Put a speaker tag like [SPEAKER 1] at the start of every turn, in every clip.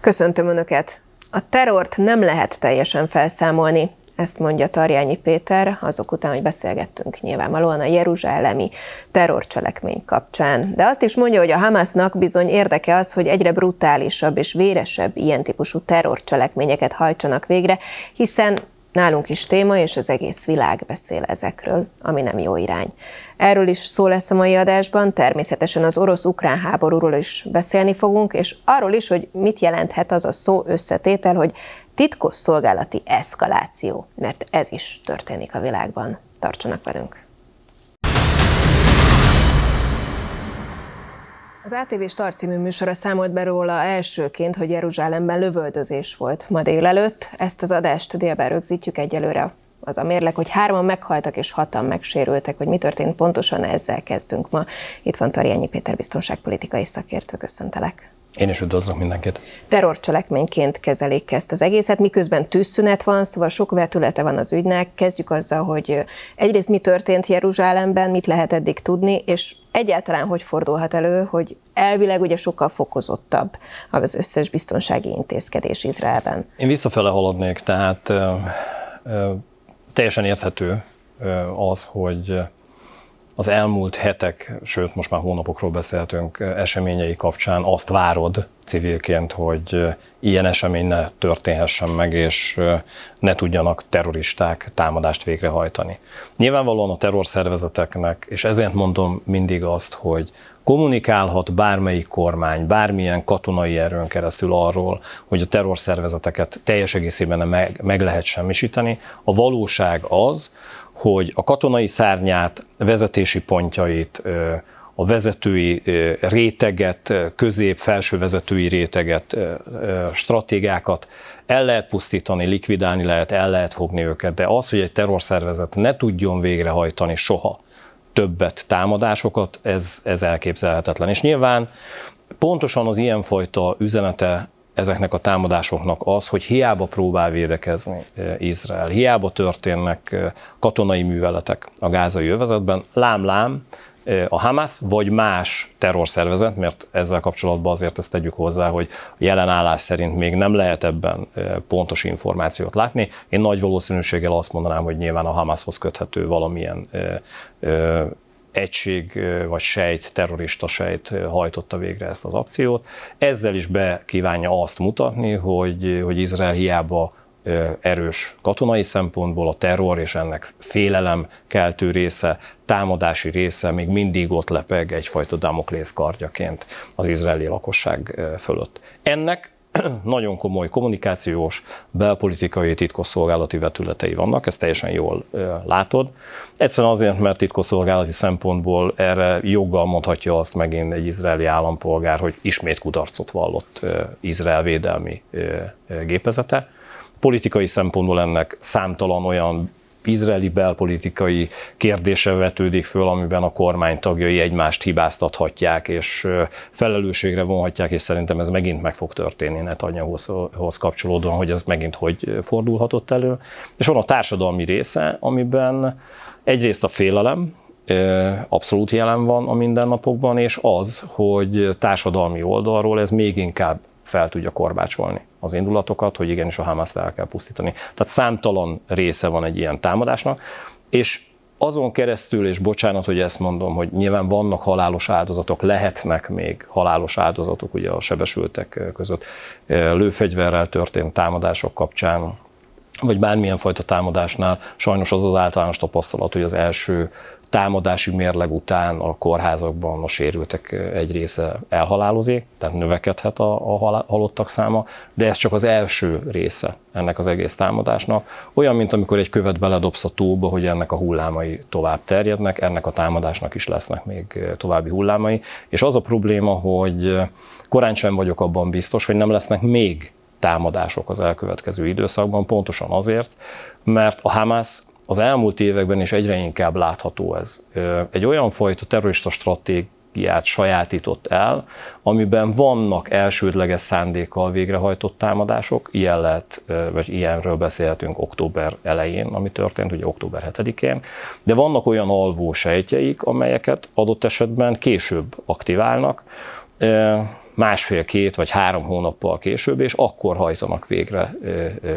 [SPEAKER 1] Köszöntöm Önöket! A terrort nem lehet teljesen felszámolni, ezt mondja Tarjányi Péter, azok után, hogy beszélgettünk nyilvánvalóan a jeruzsálemi terrorcselekmény kapcsán. De azt is mondja, hogy a Hamasnak bizony érdeke az, hogy egyre brutálisabb és véresebb ilyen típusú terrorcselekményeket hajtsanak végre, hiszen nálunk is téma, és az egész világ beszél ezekről, ami nem jó irány. Erről is szó lesz a mai adásban, természetesen az orosz-ukrán háborúról is beszélni fogunk, és arról is, hogy mit jelenthet az a szó összetétel, hogy titkos szolgálati eszkaláció, mert ez is történik a világban. Tartsanak velünk! Az ATV Star című műsora számolt be róla elsőként, hogy Jeruzsálemben lövöldözés volt ma délelőtt. Ezt az adást délben rögzítjük egyelőre az a mérleg, hogy hárman meghaltak és hatan megsérültek, hogy mi történt pontosan, ezzel kezdünk ma. Itt van Tarjányi Péter biztonságpolitikai szakértő, köszöntelek.
[SPEAKER 2] Én is üdvözlök mindenkit.
[SPEAKER 1] Terrorcselekményként kezelik ezt az egészet, miközben tűzszünet van, szóval sok vetülete van az ügynek. Kezdjük azzal, hogy egyrészt mi történt Jeruzsálemben, mit lehet eddig tudni, és egyáltalán hogy fordulhat elő, hogy elvileg ugye sokkal fokozottabb az összes biztonsági intézkedés Izraelben.
[SPEAKER 2] Én visszafele haladnék, tehát teljesen érthető az, hogy az elmúlt hetek, sőt most már hónapokról beszéltünk eseményei kapcsán azt várod civilként, hogy ilyen esemény ne történhessen meg, és ne tudjanak terroristák támadást végrehajtani. Nyilvánvalóan a terrorszervezeteknek, és ezért mondom mindig azt, hogy kommunikálhat bármelyik kormány, bármilyen katonai erőn keresztül arról, hogy a terrorszervezeteket teljes egészében meg, meg lehet semmisíteni. A valóság az, hogy a katonai szárnyát, vezetési pontjait, a vezetői réteget, közép, felső vezetői réteget, stratégákat el lehet pusztítani, likvidálni lehet, el lehet fogni őket, de az, hogy egy terrorszervezet ne tudjon végrehajtani soha többet támadásokat, ez, ez elképzelhetetlen. És nyilván pontosan az ilyenfajta üzenete ezeknek a támadásoknak az, hogy hiába próbál védekezni eh, Izrael, hiába történnek eh, katonai műveletek a gázai övezetben, lám-lám, eh, a Hamas vagy más terrorszervezet, mert ezzel kapcsolatban azért ezt tegyük hozzá, hogy jelen állás szerint még nem lehet ebben pontos információt látni. Én nagy valószínűséggel azt mondanám, hogy nyilván a Hamashoz köthető valamilyen egység vagy sejt, terrorista sejt hajtotta végre ezt az akciót. Ezzel is be kívánja azt mutatni, hogy, hogy Izrael hiába erős katonai szempontból a terror és ennek félelem keltő része, támadási része még mindig ott lepeg egyfajta Damoklész kardjaként az izraeli lakosság fölött. Ennek nagyon komoly kommunikációs, belpolitikai titkosszolgálati vetületei vannak, ezt teljesen jól látod. Egyszerűen azért, mert titkosszolgálati szempontból erre joggal mondhatja azt megint egy izraeli állampolgár, hogy ismét kudarcot vallott Izrael védelmi gépezete. Politikai szempontból ennek számtalan olyan izraeli belpolitikai kérdése vetődik föl, amiben a kormány tagjai egymást hibáztathatják, és felelősségre vonhatják, és szerintem ez megint meg fog történni Netanyahuhoz kapcsolódóan, hogy ez megint hogy fordulhatott elő. És van a társadalmi része, amiben egyrészt a félelem, abszolút jelen van a mindennapokban, és az, hogy társadalmi oldalról ez még inkább fel tudja korbácsolni az indulatokat, hogy igenis a Hamaszt el kell pusztítani. Tehát számtalan része van egy ilyen támadásnak, és azon keresztül, és bocsánat, hogy ezt mondom, hogy nyilván vannak halálos áldozatok, lehetnek még halálos áldozatok ugye a sebesültek között lőfegyverrel történt támadások kapcsán, vagy bármilyen fajta támadásnál sajnos az az általános tapasztalat, hogy az első támadási mérleg után a kórházakban a sérültek egy része elhalálozik, tehát növekedhet a, a halottak száma, de ez csak az első része ennek az egész támadásnak. Olyan, mint amikor egy követ beledobsz a tóba, hogy ennek a hullámai tovább terjednek, ennek a támadásnak is lesznek még további hullámai. És az a probléma, hogy korán sem vagyok abban biztos, hogy nem lesznek még támadások az elkövetkező időszakban, pontosan azért, mert a Hamas az elmúlt években is egyre inkább látható ez. Egy olyan fajta terrorista stratégiát sajátított el, amiben vannak elsődleges szándékkal végrehajtott támadások, ilyen lehet, vagy ilyenről beszélhetünk október elején, ami történt, ugye október 7-én, de vannak olyan alvó sejtjeik, amelyeket adott esetben később aktiválnak, másfél-két vagy három hónappal később, és akkor hajtanak végre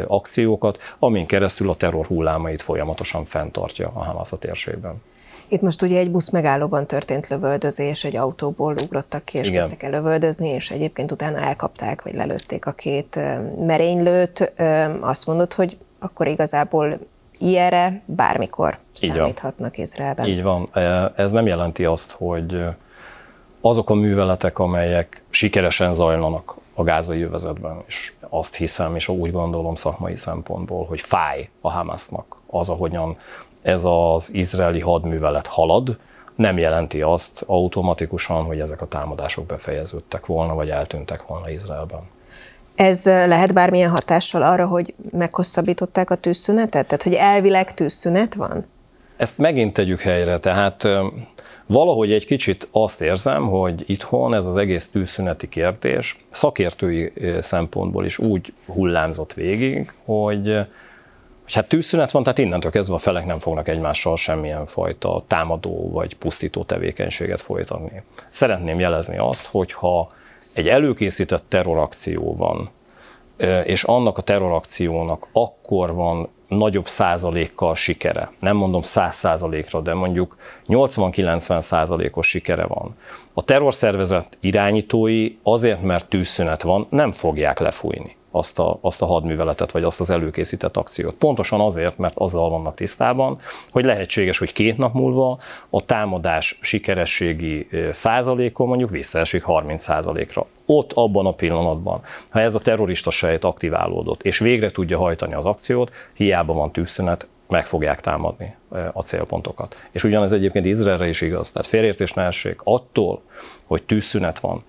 [SPEAKER 2] akciókat, amin keresztül a terror hullámait folyamatosan fenntartja a Hamas a térségben.
[SPEAKER 1] Itt most ugye egy busz megállóban történt lövöldözés, egy autóból ugrottak ki, és Igen. kezdtek el lövöldözni, és egyébként utána elkapták, vagy lelőtték a két merénylőt. Azt mondod, hogy akkor igazából ilyenre bármikor számíthatnak Izraelben.
[SPEAKER 2] Így van. Ez nem jelenti azt, hogy azok a műveletek, amelyek sikeresen zajlanak a gázai övezetben, és azt hiszem, és úgy gondolom szakmai szempontból, hogy fáj a Hamasnak az, ahogyan ez az izraeli hadművelet halad, nem jelenti azt automatikusan, hogy ezek a támadások befejeződtek volna, vagy eltűntek volna Izraelben.
[SPEAKER 1] Ez lehet bármilyen hatással arra, hogy meghosszabbították a tűzszünetet? Tehát, hogy elvileg tűzszünet van?
[SPEAKER 2] Ezt megint tegyük helyre, tehát valahogy egy kicsit azt érzem, hogy itthon ez az egész tűzszüneti kérdés szakértői szempontból is úgy hullámzott végig, hogy hogy hát tűzszünet van, tehát innentől kezdve a felek nem fognak egymással semmilyen fajta támadó vagy pusztító tevékenységet folytatni. Szeretném jelezni azt, hogyha egy előkészített terrorakció van, és annak a terrorakciónak akkor van nagyobb százalékkal sikere. Nem mondom száz százalékra, de mondjuk 80-90 százalékos sikere van. A terrorszervezet irányítói azért, mert tűzszünet van, nem fogják lefújni azt a, azt a hadműveletet, vagy azt az előkészített akciót. Pontosan azért, mert azzal vannak tisztában, hogy lehetséges, hogy két nap múlva a támadás sikerességi százalékon mondjuk visszaesik 30 százalékra. Ott, abban a pillanatban, ha ez a terrorista sejt aktiválódott, és végre tudja hajtani az akciót, hiába van tűzszünet, meg fogják támadni a célpontokat. És ugyanez egyébként Izraelre is igaz. Tehát félértés ne essék. Attól, hogy tűzszünet van,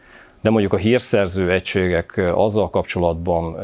[SPEAKER 2] de mondjuk a hírszerző egységek azzal kapcsolatban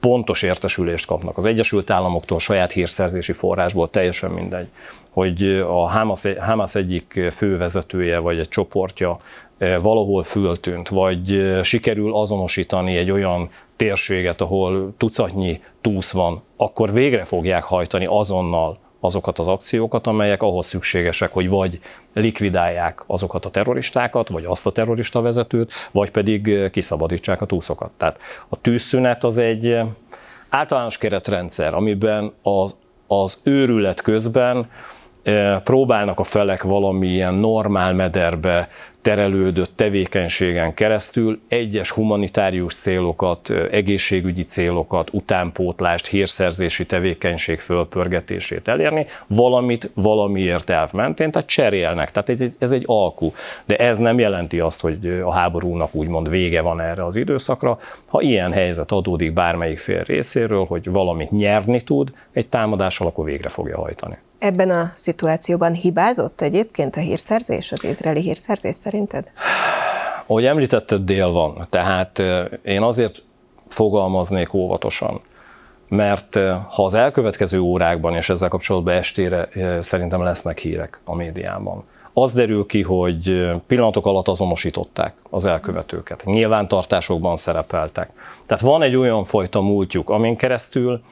[SPEAKER 2] pontos értesülést kapnak. Az Egyesült Államoktól saját hírszerzési forrásból teljesen mindegy, hogy a Hamas, Hamas egyik fővezetője vagy egy csoportja valahol föltűnt, vagy sikerül azonosítani egy olyan térséget, ahol tucatnyi túsz van, akkor végre fogják hajtani azonnal azokat az akciókat, amelyek ahhoz szükségesek, hogy vagy likvidálják azokat a terroristákat, vagy azt a terrorista vezetőt, vagy pedig kiszabadítsák a túszokat. Tehát a tűzszünet az egy általános keretrendszer, amiben az, az őrület közben próbálnak a felek valamilyen normál mederbe terelődött tevékenységen keresztül egyes humanitárius célokat, egészségügyi célokat, utánpótlást, hírszerzési tevékenység fölpörgetését elérni, valamit valamiért elv mentén, tehát cserélnek, tehát ez egy, alkú. De ez nem jelenti azt, hogy a háborúnak úgymond vége van erre az időszakra. Ha ilyen helyzet adódik bármelyik fél részéről, hogy valamit nyerni tud, egy támadással akkor végre fogja hajtani.
[SPEAKER 1] Ebben a szituációban hibázott egyébként a hírszerzés, az izraeli hírszerzés szerinted?
[SPEAKER 2] Ahogy említetted, dél van. Tehát én azért fogalmaznék óvatosan, mert ha az elkövetkező órákban és ezzel kapcsolatban estére szerintem lesznek hírek a médiában, az derül ki, hogy pillanatok alatt azonosították az elkövetőket. Nyilvántartásokban szerepeltek. Tehát van egy olyan fajta múltjuk, amin keresztül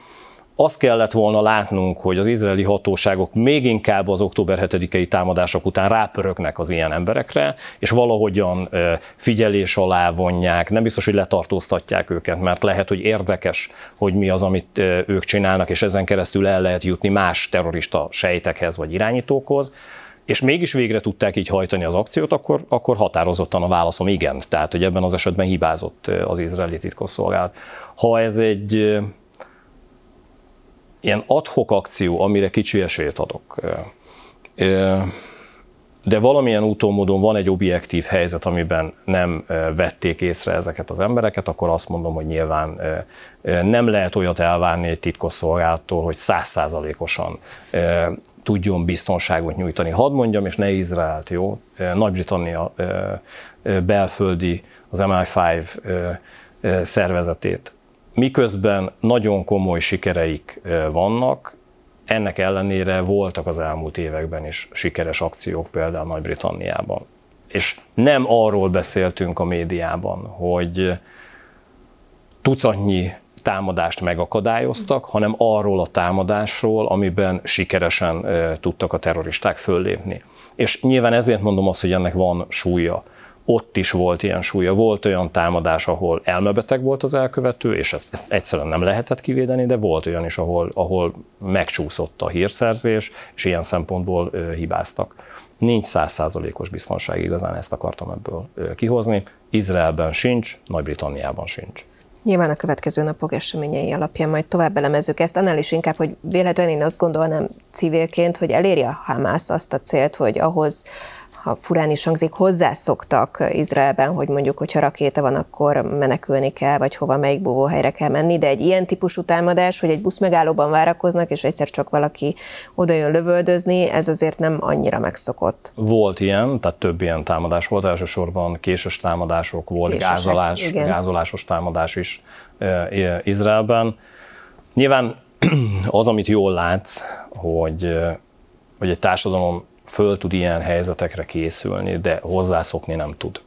[SPEAKER 2] azt kellett volna látnunk, hogy az izraeli hatóságok még inkább az október 7-i támadások után rápörögnek az ilyen emberekre, és valahogyan figyelés alá vonják, nem biztos, hogy letartóztatják őket, mert lehet, hogy érdekes, hogy mi az, amit ők csinálnak, és ezen keresztül el lehet jutni más terrorista sejtekhez vagy irányítókhoz, és mégis végre tudták így hajtani az akciót, akkor, akkor határozottan a válaszom igen. Tehát, hogy ebben az esetben hibázott az izraeli titkosszolgálat. Ha ez egy ilyen adhok akció, amire kicsi esélyt adok. De valamilyen úton módon van egy objektív helyzet, amiben nem vették észre ezeket az embereket, akkor azt mondom, hogy nyilván nem lehet olyat elvárni egy titkosszolgálattól, hogy százszázalékosan tudjon biztonságot nyújtani. Hadd mondjam, és ne Izraelt, jó? Nagy-Britannia belföldi, az MI5 szervezetét miközben nagyon komoly sikereik vannak, ennek ellenére voltak az elmúlt években is sikeres akciók például Nagy-Britanniában. És nem arról beszéltünk a médiában, hogy tucatnyi támadást megakadályoztak, hanem arról a támadásról, amiben sikeresen tudtak a terroristák föllépni. És nyilván ezért mondom azt, hogy ennek van súlya ott is volt ilyen súlya. Volt olyan támadás, ahol elmebeteg volt az elkövető, és ezt, ezt egyszerűen nem lehetett kivédeni, de volt olyan is, ahol, ahol megcsúszott a hírszerzés, és ilyen szempontból ö, hibáztak. Nincs százszázalékos biztonság, igazán ezt akartam ebből ö, kihozni. Izraelben sincs, Nagy-Britanniában sincs.
[SPEAKER 1] Nyilván a következő napok eseményei alapján majd tovább elemezzük ezt, annál is inkább, hogy véletlenül én azt gondolnám civilként, hogy eléri a Hamász azt a célt, hogy ahhoz ha furán is hangzik, hozzászoktak Izraelben, hogy mondjuk, hogyha rakéta van, akkor menekülni kell, vagy hova, melyik búvóhelyre kell menni, de egy ilyen típusú támadás, hogy egy busz megállóban várakoznak, és egyszer csak valaki oda jön lövöldözni, ez azért nem annyira megszokott.
[SPEAKER 2] Volt ilyen, tehát több ilyen támadás volt, elsősorban késes támadások, volt Késesek, gázolás, igen. gázolásos támadás is Izraelben. Nyilván az, amit jól látsz, hogy, hogy egy társadalom föl tud ilyen helyzetekre készülni, de hozzászokni nem tud.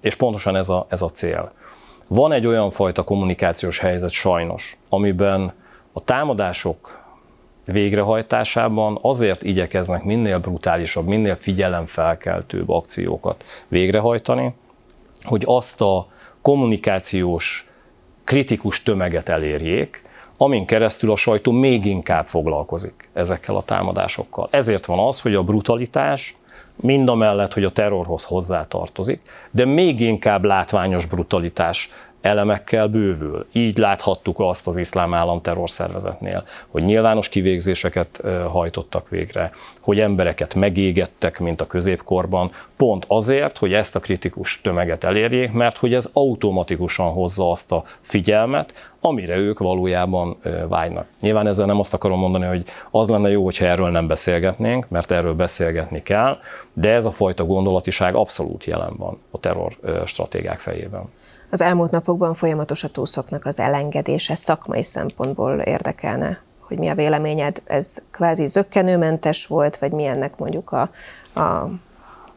[SPEAKER 2] És pontosan ez a, ez a cél. Van egy olyan fajta kommunikációs helyzet sajnos, amiben a támadások végrehajtásában azért igyekeznek minél brutálisabb, minél figyelemfelkeltőbb akciókat végrehajtani, hogy azt a kommunikációs kritikus tömeget elérjék, amin keresztül a sajtó még inkább foglalkozik ezekkel a támadásokkal. Ezért van az, hogy a brutalitás mind a mellett, hogy a terrorhoz hozzátartozik, de még inkább látványos brutalitás elemekkel bővül. Így láthattuk azt az iszlám állam terrorszervezetnél, hogy nyilvános kivégzéseket hajtottak végre, hogy embereket megégettek, mint a középkorban, pont azért, hogy ezt a kritikus tömeget elérjék, mert hogy ez automatikusan hozza azt a figyelmet, amire ők valójában vágynak. Nyilván ezzel nem azt akarom mondani, hogy az lenne jó, hogyha erről nem beszélgetnénk, mert erről beszélgetni kell, de ez a fajta gondolatiság abszolút jelen van a terror stratégák fejében.
[SPEAKER 1] Az elmúlt napokban folyamatos a túlszoknak az elengedése. Szakmai szempontból érdekelne, hogy mi a véleményed, ez kvázi zöggenőmentes volt, vagy mi mondjuk a, a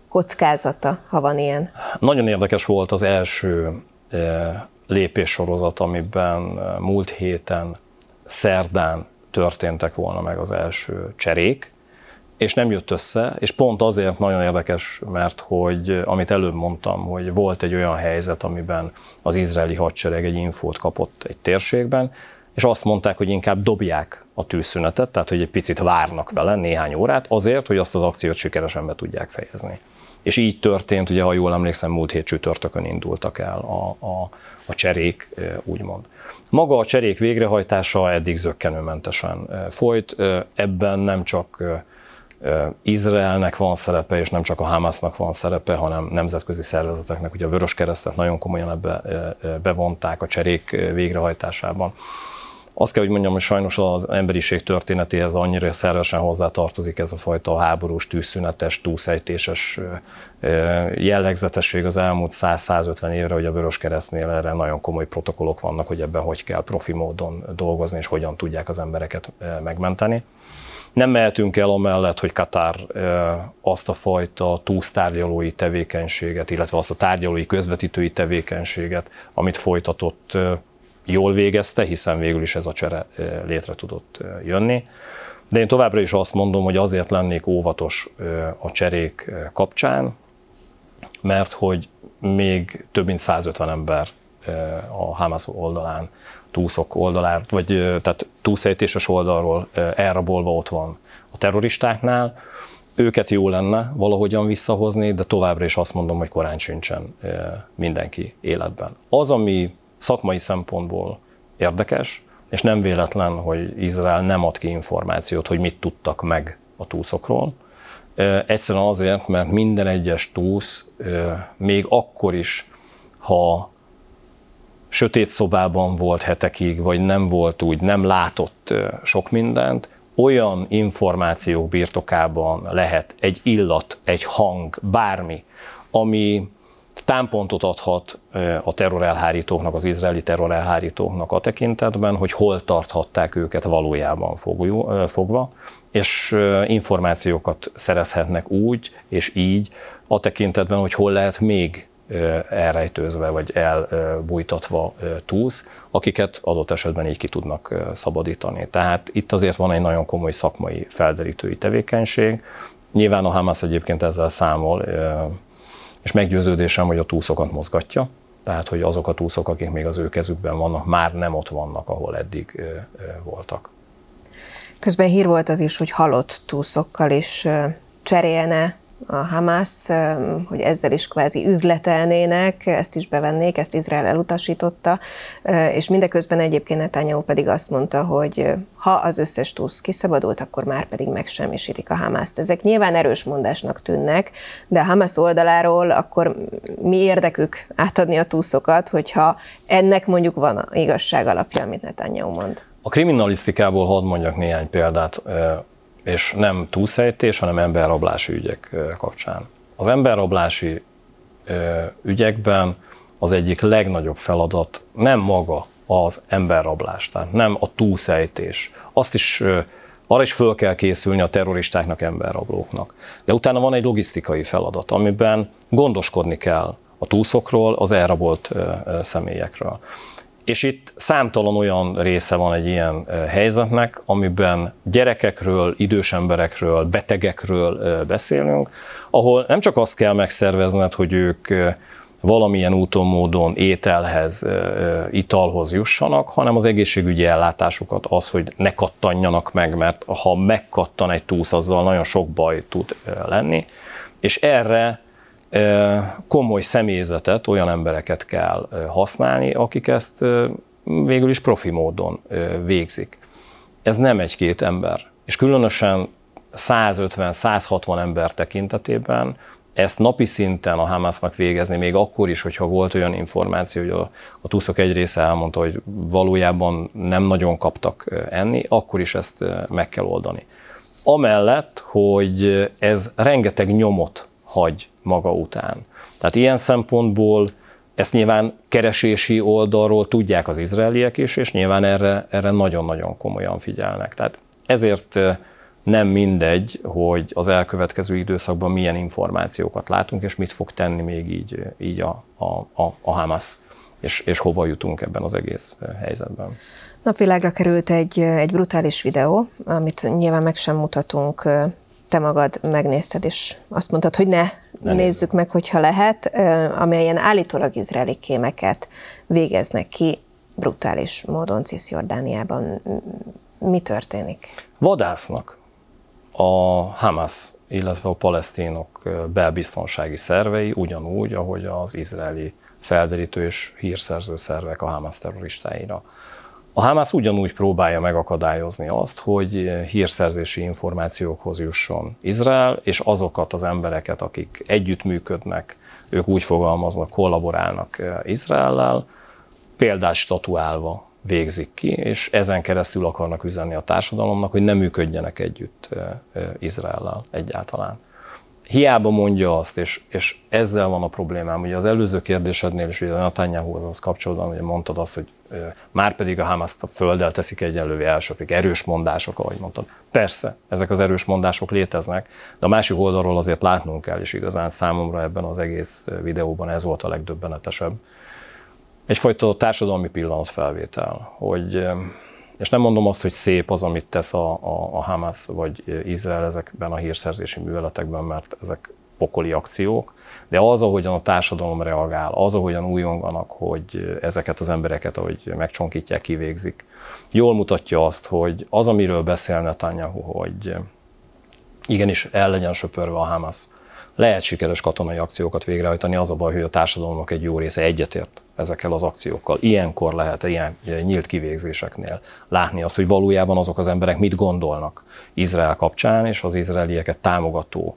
[SPEAKER 1] kockázata, ha van ilyen?
[SPEAKER 2] Nagyon érdekes volt az első e, lépéssorozat, amiben e, múlt héten, szerdán történtek volna meg az első cserék, és nem jött össze, és pont azért nagyon érdekes, mert hogy amit előbb mondtam, hogy volt egy olyan helyzet, amiben az izraeli hadsereg egy infót kapott egy térségben, és azt mondták, hogy inkább dobják a tűzszünetet, tehát hogy egy picit várnak vele néhány órát, azért, hogy azt az akciót sikeresen be tudják fejezni. És így történt, ugye ha jól emlékszem, múlt hét csütörtökön indultak el a, a, a cserék, úgymond. Maga a cserék végrehajtása eddig zöggenőmentesen folyt, ebben nem csak Izraelnek van szerepe, és nem csak a Hamasnak van szerepe, hanem nemzetközi szervezeteknek, ugye a Vörös Keresztet nagyon komolyan ebbe bevonták a cserék végrehajtásában. Azt kell, hogy mondjam, hogy sajnos az emberiség történetéhez annyira szervesen hozzátartozik ez a fajta háborús, tűzszünetes, túlszejtéses jellegzetesség az elmúlt 100-150 évre, hogy a Vörös Keresztnél erre nagyon komoly protokollok vannak, hogy ebben hogy kell profi módon dolgozni, és hogyan tudják az embereket megmenteni. Nem mehetünk el amellett, hogy Katár azt a fajta túlsztárgyalói tevékenységet, illetve azt a tárgyalói közvetítői tevékenységet, amit folytatott, jól végezte, hiszen végül is ez a csere létre tudott jönni. De én továbbra is azt mondom, hogy azért lennék óvatos a cserék kapcsán, mert hogy még több mint 150 ember a Hamas oldalán túszok oldaláról, vagy tehát túlszejtéses oldalról elrabolva ott van a terroristáknál. Őket jó lenne valahogyan visszahozni, de továbbra is azt mondom, hogy korán sincsen mindenki életben. Az, ami szakmai szempontból érdekes, és nem véletlen, hogy Izrael nem ad ki információt, hogy mit tudtak meg a túszokról. Egyszerűen azért, mert minden egyes túsz, még akkor is, ha sötét szobában volt hetekig, vagy nem volt úgy, nem látott sok mindent, olyan információk birtokában lehet egy illat, egy hang, bármi, ami támpontot adhat a terrorelhárítóknak, az izraeli terrorelhárítóknak a tekintetben, hogy hol tarthatták őket valójában fogva, és információkat szerezhetnek úgy és így a tekintetben, hogy hol lehet még elrejtőzve vagy elbújtatva túsz, akiket adott esetben így ki tudnak szabadítani. Tehát itt azért van egy nagyon komoly szakmai felderítői tevékenység. Nyilván a Hamas egyébként ezzel számol, és meggyőződésem, hogy a túszokat mozgatja, tehát hogy azok a túszok, akik még az ő kezükben vannak, már nem ott vannak, ahol eddig voltak.
[SPEAKER 1] Közben hír volt az is, hogy halott túszokkal is cserélne a Hamas, hogy ezzel is kvázi üzletelnének, ezt is bevennék, ezt Izrael elutasította, és mindeközben egyébként Netanyahu pedig azt mondta, hogy ha az összes túsz kiszabadult, akkor már pedig megsemmisítik a Hamaszt. Ezek nyilván erős mondásnak tűnnek, de a Hamas oldaláról akkor mi érdekük átadni a túszokat, hogyha ennek mondjuk van igazság alapja, amit Netanyahu mond?
[SPEAKER 2] A kriminalisztikából hadd mondjak néhány példát és nem túlszejtés, hanem emberrablási ügyek kapcsán. Az emberrablási ügyekben az egyik legnagyobb feladat nem maga az emberrablás, tehát nem a túlszejtés. Azt is arra is föl kell készülni a terroristáknak, emberrablóknak. De utána van egy logisztikai feladat, amiben gondoskodni kell a túszokról, az elrabolt személyekről. És itt számtalan olyan része van egy ilyen helyzetnek, amiben gyerekekről, idős emberekről, betegekről beszélünk, ahol nem csak azt kell megszervezned, hogy ők valamilyen úton, módon ételhez, italhoz jussanak, hanem az egészségügyi ellátásukat az, hogy ne kattanjanak meg, mert ha megkattan egy túsz, azzal nagyon sok baj tud lenni, és erre komoly személyzetet, olyan embereket kell használni, akik ezt végül is profi módon végzik. Ez nem egy-két ember. És különösen 150-160 ember tekintetében ezt napi szinten a Hamasnak végezni, még akkor is, hogyha volt olyan információ, hogy a, a túszok egy része elmondta, hogy valójában nem nagyon kaptak enni, akkor is ezt meg kell oldani. Amellett, hogy ez rengeteg nyomot hagy maga után. Tehát ilyen szempontból ezt nyilván keresési oldalról tudják az izraeliek is, és nyilván erre, erre nagyon-nagyon komolyan figyelnek. Tehát ezért nem mindegy, hogy az elkövetkező időszakban milyen információkat látunk, és mit fog tenni még így, így a, a, a, a Hamas, és, és hova jutunk ebben az egész helyzetben.
[SPEAKER 1] Napvilágra került egy, egy brutális videó, amit nyilván meg sem mutatunk te magad megnézted, és azt mondtad, hogy ne, nézzük nézzük. meg, hogyha lehet, amelyen állítólag izraeli kémeket végeznek ki brutális módon Cisjordániában. Mi történik?
[SPEAKER 2] Vadásznak a Hamas, illetve a palesztinok belbiztonsági szervei ugyanúgy, ahogy az izraeli felderítő és hírszerző szervek a Hamas terroristáira. A Hamas ugyanúgy próbálja megakadályozni azt, hogy hírszerzési információkhoz jusson Izrael, és azokat az embereket, akik együttműködnek, ők úgy fogalmaznak, kollaborálnak eh, Izraellel, példát statuálva végzik ki, és ezen keresztül akarnak üzenni a társadalomnak, hogy nem működjenek együtt eh, eh, Izraellel egyáltalán hiába mondja azt, és, és ezzel van a problémám. Ugye az előző kérdésednél is, ugye a Netanyahu-hoz kapcsolatban ugye mondtad azt, hogy már pedig a hamas a földdel teszik egyenlővé elsőpig. Erős mondások, ahogy mondtad. Persze, ezek az erős mondások léteznek, de a másik oldalról azért látnunk kell, és igazán számomra ebben az egész videóban ez volt a legdöbbenetesebb. Egyfajta társadalmi pillanatfelvétel, hogy és nem mondom azt, hogy szép az, amit tesz a, a, a Hamas vagy Izrael ezekben a hírszerzési műveletekben, mert ezek pokoli akciók, de az, ahogyan a társadalom reagál, az, ahogyan újonganak, hogy ezeket az embereket, ahogy megcsonkítják, kivégzik, jól mutatja azt, hogy az, amiről beszél Netanyahu, hogy igenis el legyen söpörve a Hamas, lehet sikeres katonai akciókat végrehajtani, az a baj, hogy a társadalomnak egy jó része egyetért ezekkel az akciókkal. Ilyenkor lehet ilyen nyílt kivégzéseknél látni azt, hogy valójában azok az emberek mit gondolnak Izrael kapcsán, és az izraelieket támogató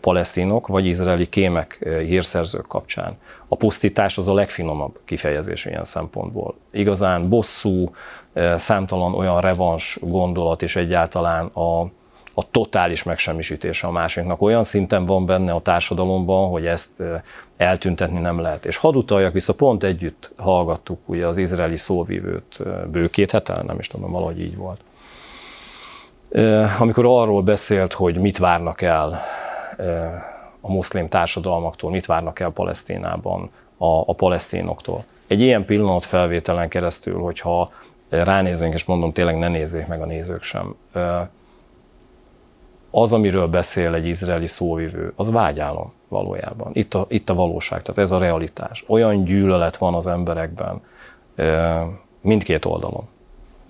[SPEAKER 2] palesztinok, vagy izraeli kémek, hírszerzők kapcsán. A pusztítás az a legfinomabb kifejezés ilyen szempontból. Igazán bosszú, számtalan olyan revans gondolat, és egyáltalán a, a totális megsemmisítése a másiknak olyan szinten van benne a társadalomban, hogy ezt eltüntetni nem lehet. És hadd utaljak vissza, pont együtt hallgattuk ugye az izraeli szóvívőt bő két hete, nem is tudom, valahogy így volt. Amikor arról beszélt, hogy mit várnak el a muszlim társadalmaktól, mit várnak el Palesztinában a, a palesztinoktól. Egy ilyen pillanat felvételen keresztül, hogyha ránéznénk, és mondom, tényleg ne nézzék meg a nézők sem, az, amiről beszél egy izraeli szóvivő, az vágyálom valójában. Itt a, itt a valóság, tehát ez a realitás. Olyan gyűlölet van az emberekben mindkét oldalon,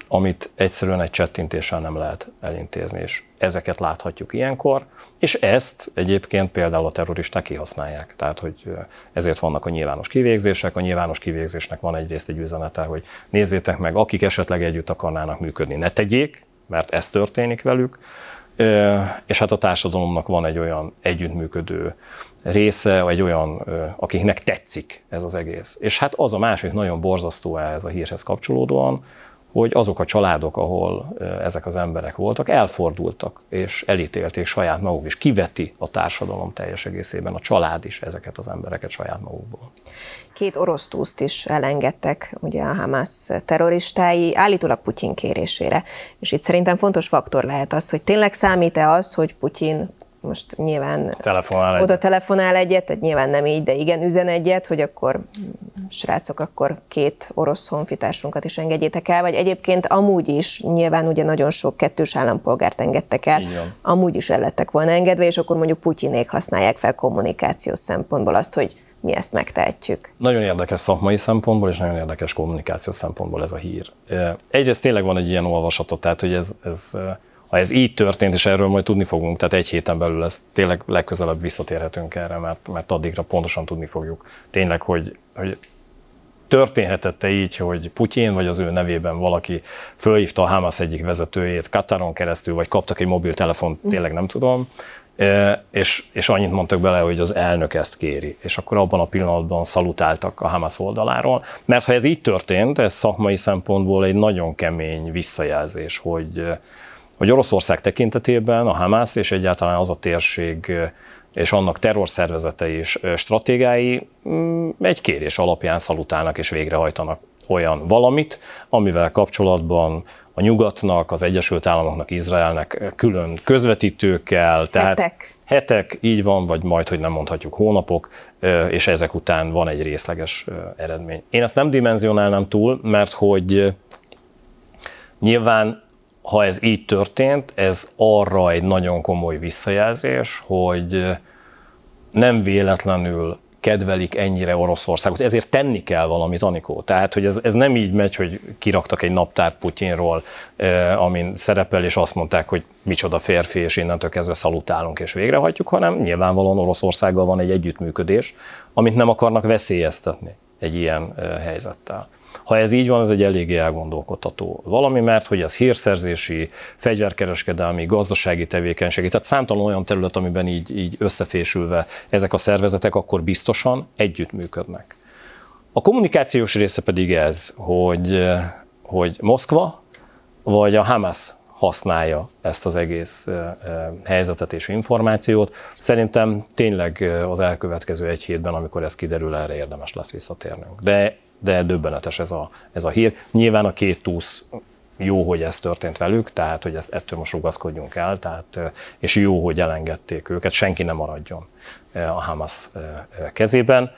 [SPEAKER 2] amit egyszerűen egy csettintéssel nem lehet elintézni, és ezeket láthatjuk ilyenkor, és ezt egyébként például a terroristák kihasználják. Tehát, hogy ezért vannak a nyilvános kivégzések. A nyilvános kivégzésnek van egyrészt egy üzenete, hogy nézzétek meg, akik esetleg együtt akarnának működni, ne tegyék, mert ez történik velük. És hát a társadalomnak van egy olyan együttműködő része, vagy egy olyan, akiknek tetszik ez az egész. És hát az a másik nagyon borzasztó ez a hírhez kapcsolódóan, hogy azok a családok, ahol ezek az emberek voltak, elfordultak és elítélték saját maguk is. Kiveti a társadalom teljes egészében, a család is ezeket az embereket saját magukból.
[SPEAKER 1] Két orosz túszt is elengedtek ugye a Hamas terroristái, állítólag Putyin kérésére. És itt szerintem fontos faktor lehet az, hogy tényleg számít-e az, hogy Putyin most nyilván
[SPEAKER 2] telefonál
[SPEAKER 1] oda egyet. telefonál egyet, tehát nyilván nem így, de igen, üzen egyet, hogy akkor srácok, akkor két orosz honfitársunkat is engedjétek el, vagy egyébként amúgy is, nyilván ugye nagyon sok kettős állampolgárt engedtek el, amúgy is el lettek volna engedve, és akkor mondjuk Putyinék használják fel kommunikációs szempontból azt, hogy mi ezt megtehetjük.
[SPEAKER 2] Nagyon érdekes szakmai szempontból, és nagyon érdekes kommunikációs szempontból ez a hír. Egyrészt tényleg van egy ilyen olvasata, tehát hogy ez, ez ha ez így történt, és erről majd tudni fogunk, tehát egy héten belül ezt tényleg legközelebb visszatérhetünk erre, mert, mert addigra pontosan tudni fogjuk tényleg, hogy, hogy történhetette így, hogy Putyin vagy az ő nevében valaki fölhívta a Hamas egyik vezetőjét Kataron keresztül, vagy kaptak egy mobiltelefont, tényleg nem tudom, és, és annyit mondtak bele, hogy az elnök ezt kéri. És akkor abban a pillanatban szalutáltak a Hamas oldaláról. Mert ha ez így történt, ez szakmai szempontból egy nagyon kemény visszajelzés, hogy, hogy Oroszország tekintetében a Hamas és egyáltalán az a térség és annak terrorszervezetei és stratégái mm, egy kérés alapján szalutálnak és végrehajtanak olyan valamit, amivel kapcsolatban a nyugatnak, az Egyesült Államoknak, Izraelnek külön közvetítőkkel,
[SPEAKER 1] tehát hetek.
[SPEAKER 2] hetek, így van, vagy majd, hogy nem mondhatjuk hónapok, és ezek után van egy részleges eredmény. Én ezt nem dimenzionálnám túl, mert hogy nyilván ha ez így történt, ez arra egy nagyon komoly visszajelzés, hogy nem véletlenül kedvelik ennyire Oroszországot, ezért tenni kell valamit, Anikó. Tehát, hogy ez, ez nem így megy, hogy kiraktak egy naptár Putyinról, eh, amin szerepel, és azt mondták, hogy micsoda férfi, és innentől kezdve szalutálunk és végrehajtjuk, hanem nyilvánvalóan Oroszországgal van egy együttműködés, amit nem akarnak veszélyeztetni egy ilyen eh, helyzettel. Ha ez így van, ez egy eléggé elgondolkodható valami, mert hogy ez hírszerzési, fegyverkereskedelmi, gazdasági tevékenység, tehát számtalan olyan terület, amiben így, így összefésülve ezek a szervezetek akkor biztosan együttműködnek. A kommunikációs része pedig ez, hogy, hogy Moszkva vagy a Hamas használja ezt az egész helyzetet és információt. Szerintem tényleg az elkövetkező egy hétben, amikor ez kiderül, erre érdemes lesz visszatérnünk. De de döbbenetes ez a, ez a hír. Nyilván a két túsz jó, hogy ez történt velük, tehát hogy ezt, ettől most rugaszkodjunk el, tehát, és jó, hogy elengedték őket, senki nem maradjon a Hamas kezében.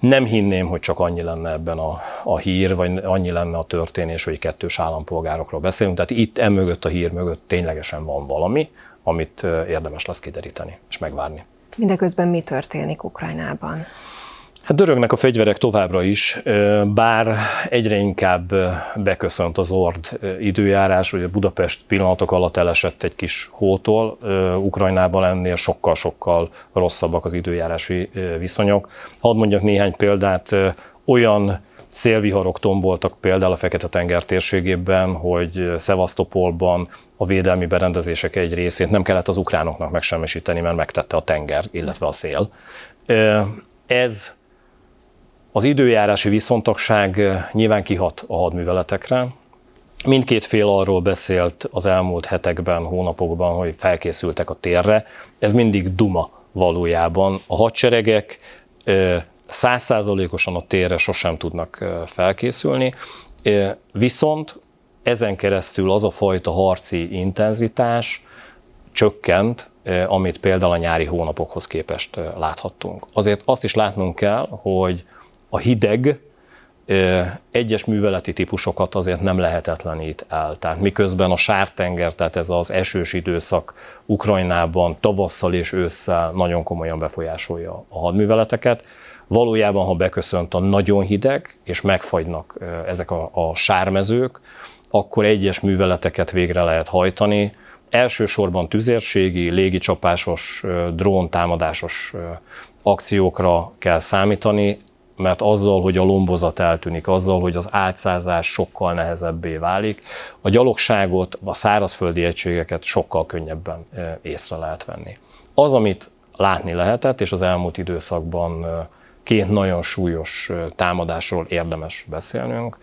[SPEAKER 2] Nem hinném, hogy csak annyi lenne ebben a, a hír, vagy annyi lenne a történés, hogy kettős állampolgárokról beszélünk. Tehát itt emögött a hír mögött ténylegesen van valami, amit érdemes lesz kideríteni és megvárni.
[SPEAKER 1] Mindeközben mi történik Ukrajnában?
[SPEAKER 2] Hát dörögnek a fegyverek továbbra is, bár egyre inkább beköszönt az ord időjárás, ugye Budapest pillanatok alatt elesett egy kis hótól, Ukrajnában ennél sokkal-sokkal rosszabbak az időjárási viszonyok. Hadd mondjak néhány példát, olyan szélviharok tomboltak például a Fekete-tenger térségében, hogy Szevasztopolban a védelmi berendezések egy részét nem kellett az ukránoknak megsemmisíteni, mert megtette a tenger, illetve a szél. Ez az időjárási viszontagság nyilván kihat a hadműveletekre. Mindkét fél arról beszélt az elmúlt hetekben, hónapokban, hogy felkészültek a térre. Ez mindig duma valójában. A hadseregek százszázalékosan a térre sosem tudnak felkészülni, viszont ezen keresztül az a fajta harci intenzitás csökkent, amit például a nyári hónapokhoz képest láthattunk. Azért azt is látnunk kell, hogy a hideg egyes műveleti típusokat azért nem lehetetlenít el. Tehát miközben a sártenger, tehát ez az esős időszak Ukrajnában tavasszal és ősszel nagyon komolyan befolyásolja a hadműveleteket, valójában, ha beköszönt a nagyon hideg, és megfagynak ezek a, a sármezők, akkor egyes műveleteket végre lehet hajtani, elsősorban tüzérségi, légicsapásos, drón támadásos akciókra kell számítani, mert azzal, hogy a lombozat eltűnik, azzal, hogy az átszázás sokkal nehezebbé válik, a gyalogságot, a szárazföldi egységeket sokkal könnyebben észre lehet venni. Az, amit látni lehetett, és az elmúlt időszakban két nagyon súlyos támadásról érdemes beszélnünk,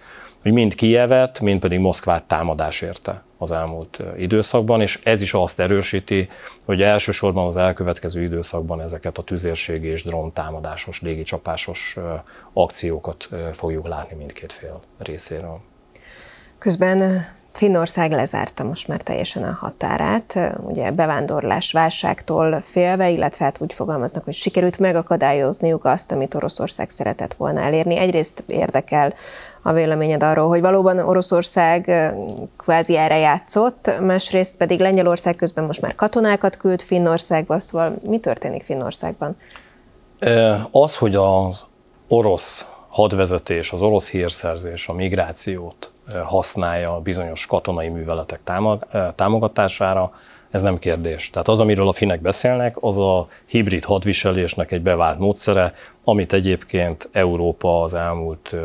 [SPEAKER 2] hogy mind Kijevet, mind pedig Moszkvát támadás érte az elmúlt időszakban, és ez is azt erősíti, hogy elsősorban az elkövetkező időszakban ezeket a tüzérségi és drón támadásos, légicsapásos akciókat fogjuk látni mindkét fél részéről.
[SPEAKER 1] Közben Finnország lezárta most már teljesen a határát, ugye bevándorlás válságtól félve, illetve hát úgy fogalmaznak, hogy sikerült megakadályozniuk azt, amit Oroszország szeretett volna elérni. Egyrészt érdekel a véleményed arról, hogy valóban Oroszország kvázi erre játszott, másrészt pedig Lengyelország közben most már katonákat küld Finnországba, szóval mi történik Finnországban?
[SPEAKER 2] Az, hogy az orosz hadvezetés, az orosz hírszerzés a migrációt használja bizonyos katonai műveletek támogatására, ez nem kérdés. Tehát az, amiről a finek beszélnek, az a hibrid hadviselésnek egy bevált módszere, amit egyébként Európa az elmúlt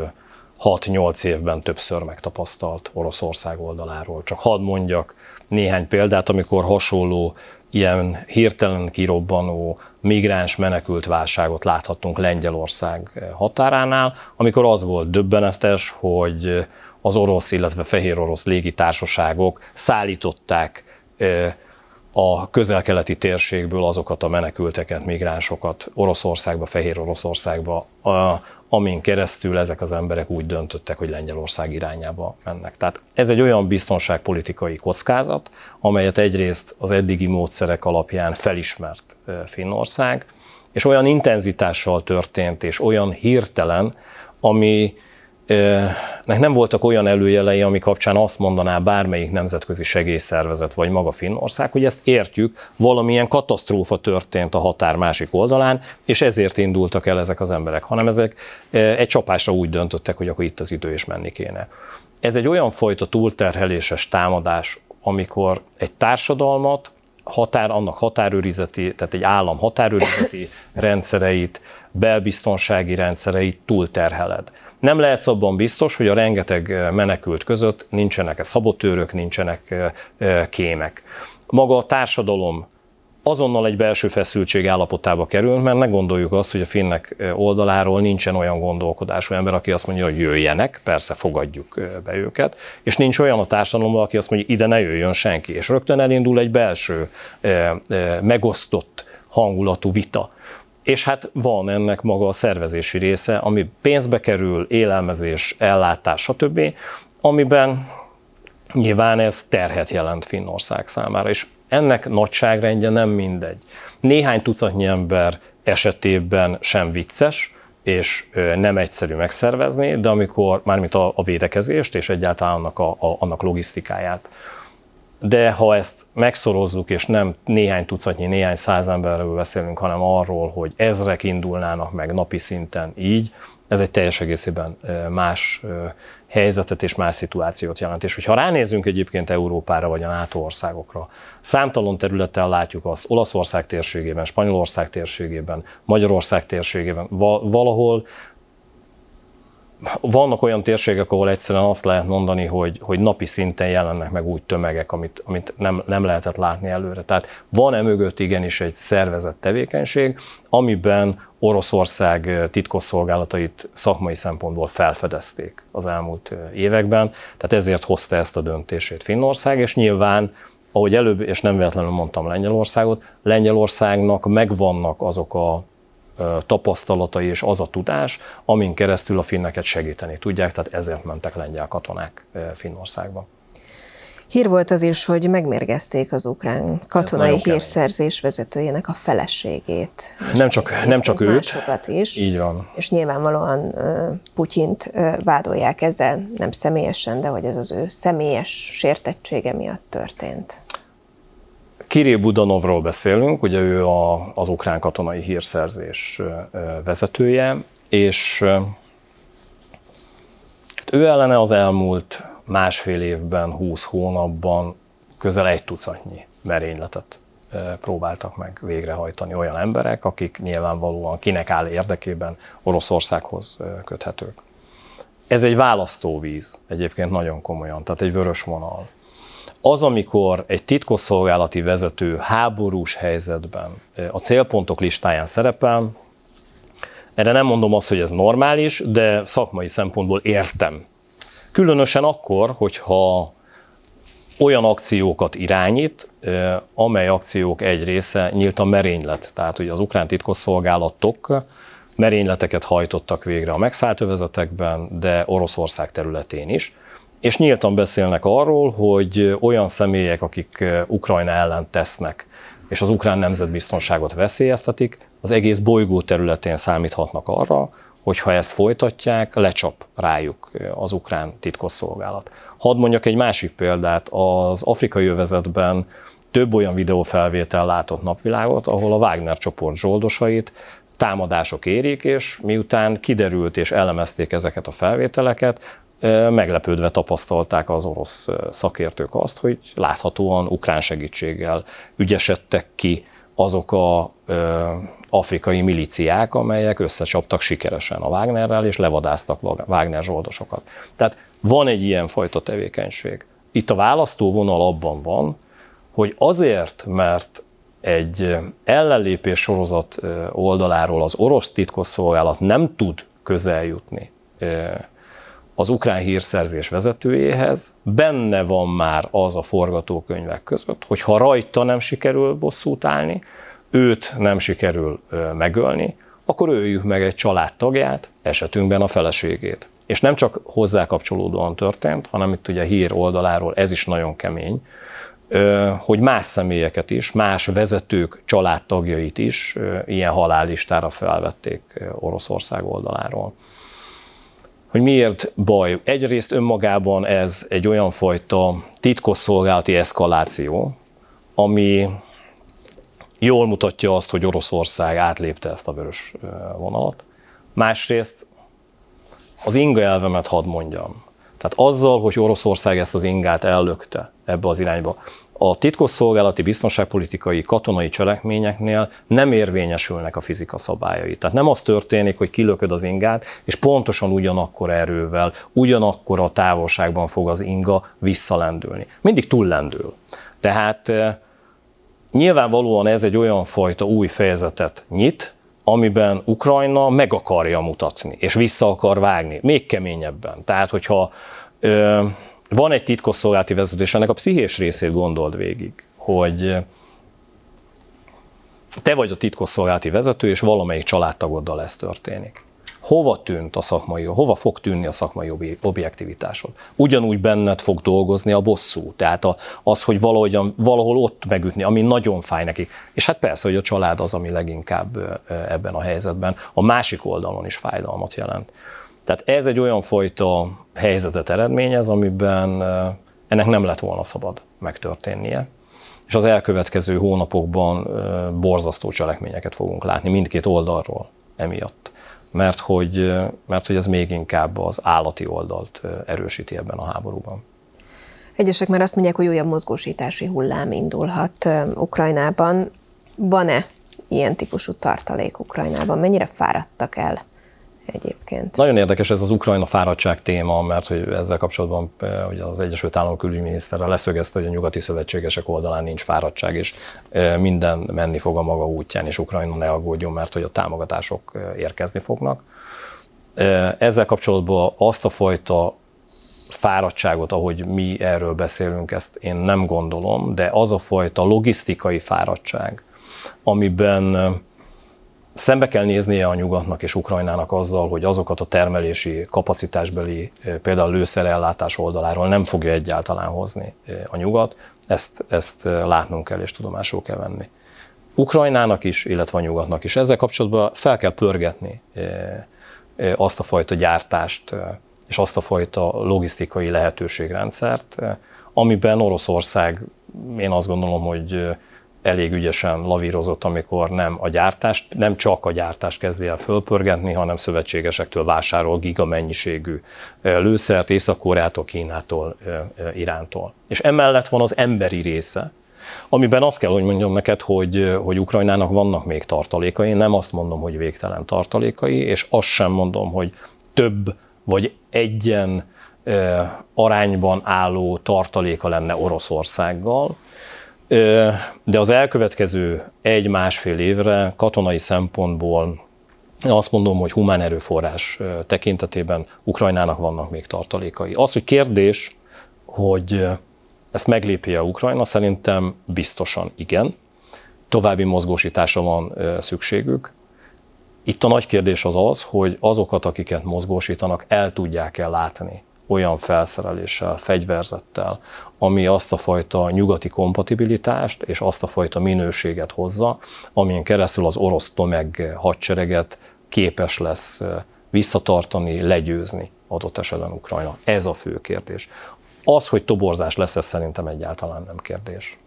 [SPEAKER 2] 6-8 évben többször megtapasztalt Oroszország oldaláról. Csak hadd mondjak néhány példát, amikor hasonló ilyen hirtelen kirobbanó migráns menekült válságot láthattunk Lengyelország határánál, amikor az volt döbbenetes, hogy az orosz, illetve fehér orosz légitársaságok szállították a közel-keleti térségből azokat a menekülteket, migránsokat Oroszországba, Fehér Oroszországba, amin keresztül ezek az emberek úgy döntöttek, hogy Lengyelország irányába mennek. Tehát ez egy olyan biztonságpolitikai kockázat, amelyet egyrészt az eddigi módszerek alapján felismert Finnország, és olyan intenzitással történt, és olyan hirtelen, ami nek nem voltak olyan előjelei, ami kapcsán azt mondaná bármelyik nemzetközi segélyszervezet, vagy maga Finnország, hogy ezt értjük, valamilyen katasztrófa történt a határ másik oldalán, és ezért indultak el ezek az emberek, hanem ezek egy csapásra úgy döntöttek, hogy akkor itt az idő és menni kéne. Ez egy olyan fajta túlterheléses támadás, amikor egy társadalmat, határ, annak határőrizeti, tehát egy állam határőrizeti rendszereit, belbiztonsági rendszereit túlterheled. Nem lehetsz abban biztos, hogy a rengeteg menekült között nincsenek-e szabotőrök, nincsenek kémek. Maga a társadalom azonnal egy belső feszültség állapotába kerül, mert ne gondoljuk azt, hogy a finnek oldaláról nincsen olyan gondolkodású ember, aki azt mondja, hogy jöjjenek, persze fogadjuk be őket, és nincs olyan a társadalomban, aki azt mondja, hogy ide ne jöjjön senki, és rögtön elindul egy belső megosztott hangulatú vita. És hát van ennek maga a szervezési része, ami pénzbe kerül, élelmezés, ellátás, stb., amiben nyilván ez terhet jelent Finnország számára, és ennek nagyságrendje nem mindegy. Néhány tucatnyi ember esetében sem vicces, és nem egyszerű megszervezni, de amikor mármint a, a védekezést és egyáltalán annak, a, a, annak logisztikáját de ha ezt megszorozzuk, és nem néhány tucatnyi, néhány száz emberről beszélünk, hanem arról, hogy ezrek indulnának meg napi szinten így, ez egy teljes egészében más helyzetet és más szituációt jelent. És hogyha ránézünk egyébként Európára vagy a NATO országokra, számtalan területen látjuk azt, Olaszország térségében, Spanyolország térségében, Magyarország térségében, valahol vannak olyan térségek, ahol egyszerűen azt lehet mondani, hogy, hogy napi szinten jelennek meg úgy tömegek, amit, amit nem, nem lehetett látni előre. Tehát van-e mögött igenis egy szervezett tevékenység, amiben Oroszország titkosszolgálatait szakmai szempontból felfedezték az elmúlt években, tehát ezért hozta ezt a döntését Finnország, és nyilván ahogy előbb, és nem véletlenül mondtam Lengyelországot, Lengyelországnak megvannak azok a tapasztalatai és az a tudás, amin keresztül a finneket segíteni tudják, tehát ezért mentek lengyel katonák Finnországba.
[SPEAKER 1] Hír volt az is, hogy megmérgezték az ukrán katonai hírszerzés vezetőjének a feleségét.
[SPEAKER 2] Nem csak, nem csak őt.
[SPEAKER 1] Másokat is.
[SPEAKER 2] Így van.
[SPEAKER 1] És nyilvánvalóan Putyint vádolják ezzel, nem személyesen, de hogy ez az ő személyes sértettsége miatt történt.
[SPEAKER 2] Kirill Budanovról beszélünk, ugye ő a, az ukrán katonai hírszerzés vezetője, és hát ő ellene az elmúlt másfél évben, 20 hónapban közel egy tucatnyi merényletet próbáltak meg végrehajtani olyan emberek, akik nyilvánvalóan kinek áll érdekében Oroszországhoz köthetők. Ez egy választóvíz, egyébként nagyon komolyan, tehát egy vörös vonal. Az, amikor egy titkosszolgálati vezető háborús helyzetben a célpontok listáján szerepel, erre nem mondom azt, hogy ez normális, de szakmai szempontból értem. Különösen akkor, hogyha olyan akciókat irányít, amely akciók egy része nyílt a merénylet. Tehát, hogy az ukrán titkosszolgálatok merényleteket hajtottak végre a megszállt övezetekben, de Oroszország területén is. És nyíltan beszélnek arról, hogy olyan személyek, akik Ukrajna ellen tesznek, és az ukrán nemzetbiztonságot veszélyeztetik, az egész bolygó területén számíthatnak arra, hogy ha ezt folytatják, lecsap rájuk az ukrán titkosszolgálat. Hadd mondjak egy másik példát, az afrikai övezetben több olyan videófelvétel látott napvilágot, ahol a Wagner csoport zsoldosait támadások érik, és miután kiderült és elemezték ezeket a felvételeket, meglepődve tapasztalták az orosz szakértők azt, hogy láthatóan ukrán segítséggel ügyesedtek ki azok a afrikai miliciák, amelyek összecsaptak sikeresen a Wagnerrel, és levadáztak Wagner zsoldosokat. Tehát van egy ilyen fajta tevékenység. Itt a választóvonal abban van, hogy azért, mert egy ellenlépés sorozat oldaláról az orosz titkosszolgálat nem tud közeljutni az ukrán hírszerzés vezetőjéhez, benne van már az a forgatókönyvek között, hogy ha rajta nem sikerül bosszút állni, őt nem sikerül megölni, akkor öljük meg egy családtagját, esetünkben a feleségét. És nem csak hozzá kapcsolódóan történt, hanem itt ugye a hír oldaláról ez is nagyon kemény, hogy más személyeket is, más vezetők családtagjait is ilyen halállistára felvették Oroszország oldaláról. Hogy miért baj? Egyrészt önmagában ez egy olyan fajta titkosszolgálati eszkaláció, ami jól mutatja azt, hogy Oroszország átlépte ezt a vörös vonalat. Másrészt az inga elvemet hadd mondjam. Tehát azzal, hogy Oroszország ezt az ingát ellökte ebbe az irányba, a titkosszolgálati biztonságpolitikai katonai cselekményeknél nem érvényesülnek a fizika szabályai. Tehát nem az történik, hogy kilököd az ingát, és pontosan ugyanakkor erővel, ugyanakkor a távolságban fog az inga visszalendülni. Mindig túllendül. Tehát Nyilvánvalóan ez egy olyan fajta új fejezetet nyit, amiben Ukrajna meg akarja mutatni, és vissza akar vágni, még keményebben. Tehát, hogyha ö, van egy titkosszolgálati vezető, és ennek a pszichés részét gondold végig, hogy te vagy a titkosszolgálati vezető, és valamelyik családtagoddal ez történik hova tűnt a szakmai, hova fog tűnni a szakmai objektivitásod. Ugyanúgy benned fog dolgozni a bosszú, tehát az, hogy valahol ott megütni, ami nagyon fáj nekik. És hát persze, hogy a család az, ami leginkább ebben a helyzetben a másik oldalon is fájdalmat jelent. Tehát ez egy olyan fajta helyzetet eredményez, amiben ennek nem lett volna szabad megtörténnie. És az elkövetkező hónapokban borzasztó cselekményeket fogunk látni mindkét oldalról emiatt mert hogy, mert hogy ez még inkább az állati oldalt erősíti ebben a háborúban.
[SPEAKER 1] Egyesek már azt mondják, hogy újabb mozgósítási hullám indulhat Ukrajnában. Van-e ilyen típusú tartalék Ukrajnában? Mennyire fáradtak el egyébként.
[SPEAKER 2] Nagyon érdekes ez az Ukrajna fáradtság téma, mert hogy ezzel kapcsolatban ugye az Egyesült Államok külügyminiszterre leszögezte, hogy a nyugati szövetségesek oldalán nincs fáradtság, és minden menni fog a maga útján, és Ukrajna ne aggódjon, mert hogy a támogatások érkezni fognak. Ezzel kapcsolatban azt a fajta fáradtságot, ahogy mi erről beszélünk, ezt én nem gondolom, de az a fajta logisztikai fáradtság, amiben Szembe kell néznie a nyugatnak és Ukrajnának azzal, hogy azokat a termelési kapacitásbeli, például lőszerellátás oldaláról nem fogja egyáltalán hozni a nyugat, ezt, ezt látnunk kell és tudomásul kell venni. Ukrajnának is, illetve a nyugatnak is. Ezzel kapcsolatban fel kell pörgetni azt a fajta gyártást és azt a fajta logisztikai lehetőségrendszert, amiben Oroszország, én azt gondolom, hogy elég ügyesen lavírozott, amikor nem a gyártást, nem csak a gyártást kezdi el fölpörgetni, hanem szövetségesektől vásárol gigamennyiségű lőszert, Észak-Koreától, Kínától, Irántól. És emellett van az emberi része, amiben azt kell, hogy mondjam neked, hogy, hogy Ukrajnának vannak még tartalékai, nem azt mondom, hogy végtelen tartalékai, és azt sem mondom, hogy több vagy egyen arányban álló tartaléka lenne Oroszországgal, de az elkövetkező egy-másfél évre katonai szempontból azt mondom, hogy humán erőforrás tekintetében Ukrajnának vannak még tartalékai. Az, hogy kérdés, hogy ezt meglépje a Ukrajna, szerintem biztosan igen. További mozgósításra van szükségük. Itt a nagy kérdés az az, hogy azokat, akiket mozgósítanak, el tudják-e látni olyan felszereléssel, fegyverzettel, ami azt a fajta nyugati kompatibilitást és azt a fajta minőséget hozza, amin keresztül az orosz tömeg hadsereget képes lesz visszatartani, legyőzni adott esetben Ukrajna. Ez a fő kérdés. Az, hogy toborzás lesz, ez szerintem egyáltalán nem kérdés.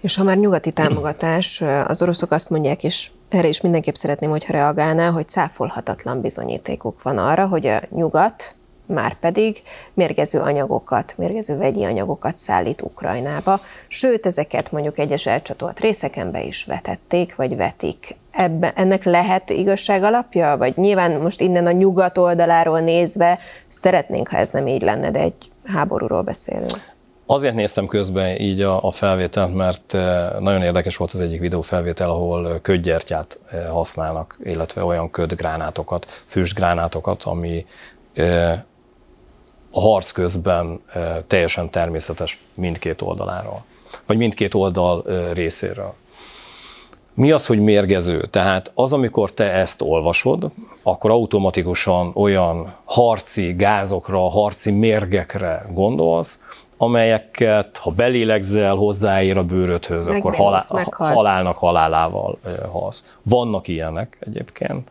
[SPEAKER 1] És ha már nyugati támogatás, az oroszok azt mondják, és erre is mindenképp szeretném, hogyha reagálná, hogy cáfolhatatlan bizonyítékuk van arra, hogy a nyugat már pedig mérgező anyagokat, mérgező vegyi anyagokat szállít Ukrajnába, sőt, ezeket mondjuk egyes elcsatolt részeken be is vetették, vagy vetik. Ebben, ennek lehet igazság alapja? Vagy nyilván most innen a nyugat oldaláról nézve szeretnénk, ha ez nem így lenne, de egy háborúról beszélünk.
[SPEAKER 2] Azért néztem közben így a, a felvételt, mert eh, nagyon érdekes volt az egyik videófelvétel, ahol ködgyertyát eh, használnak, illetve olyan ködgránátokat, füstgránátokat, ami eh, a harc közben teljesen természetes mindkét oldaláról, vagy mindkét oldal részéről. Mi az, hogy mérgező? Tehát az, amikor te ezt olvasod, akkor automatikusan olyan harci gázokra, harci mérgekre gondolsz, amelyeket, ha belélegzel, hozzáér a bőrödhöz, akkor halál, halálnak halálával halsz. Vannak ilyenek egyébként,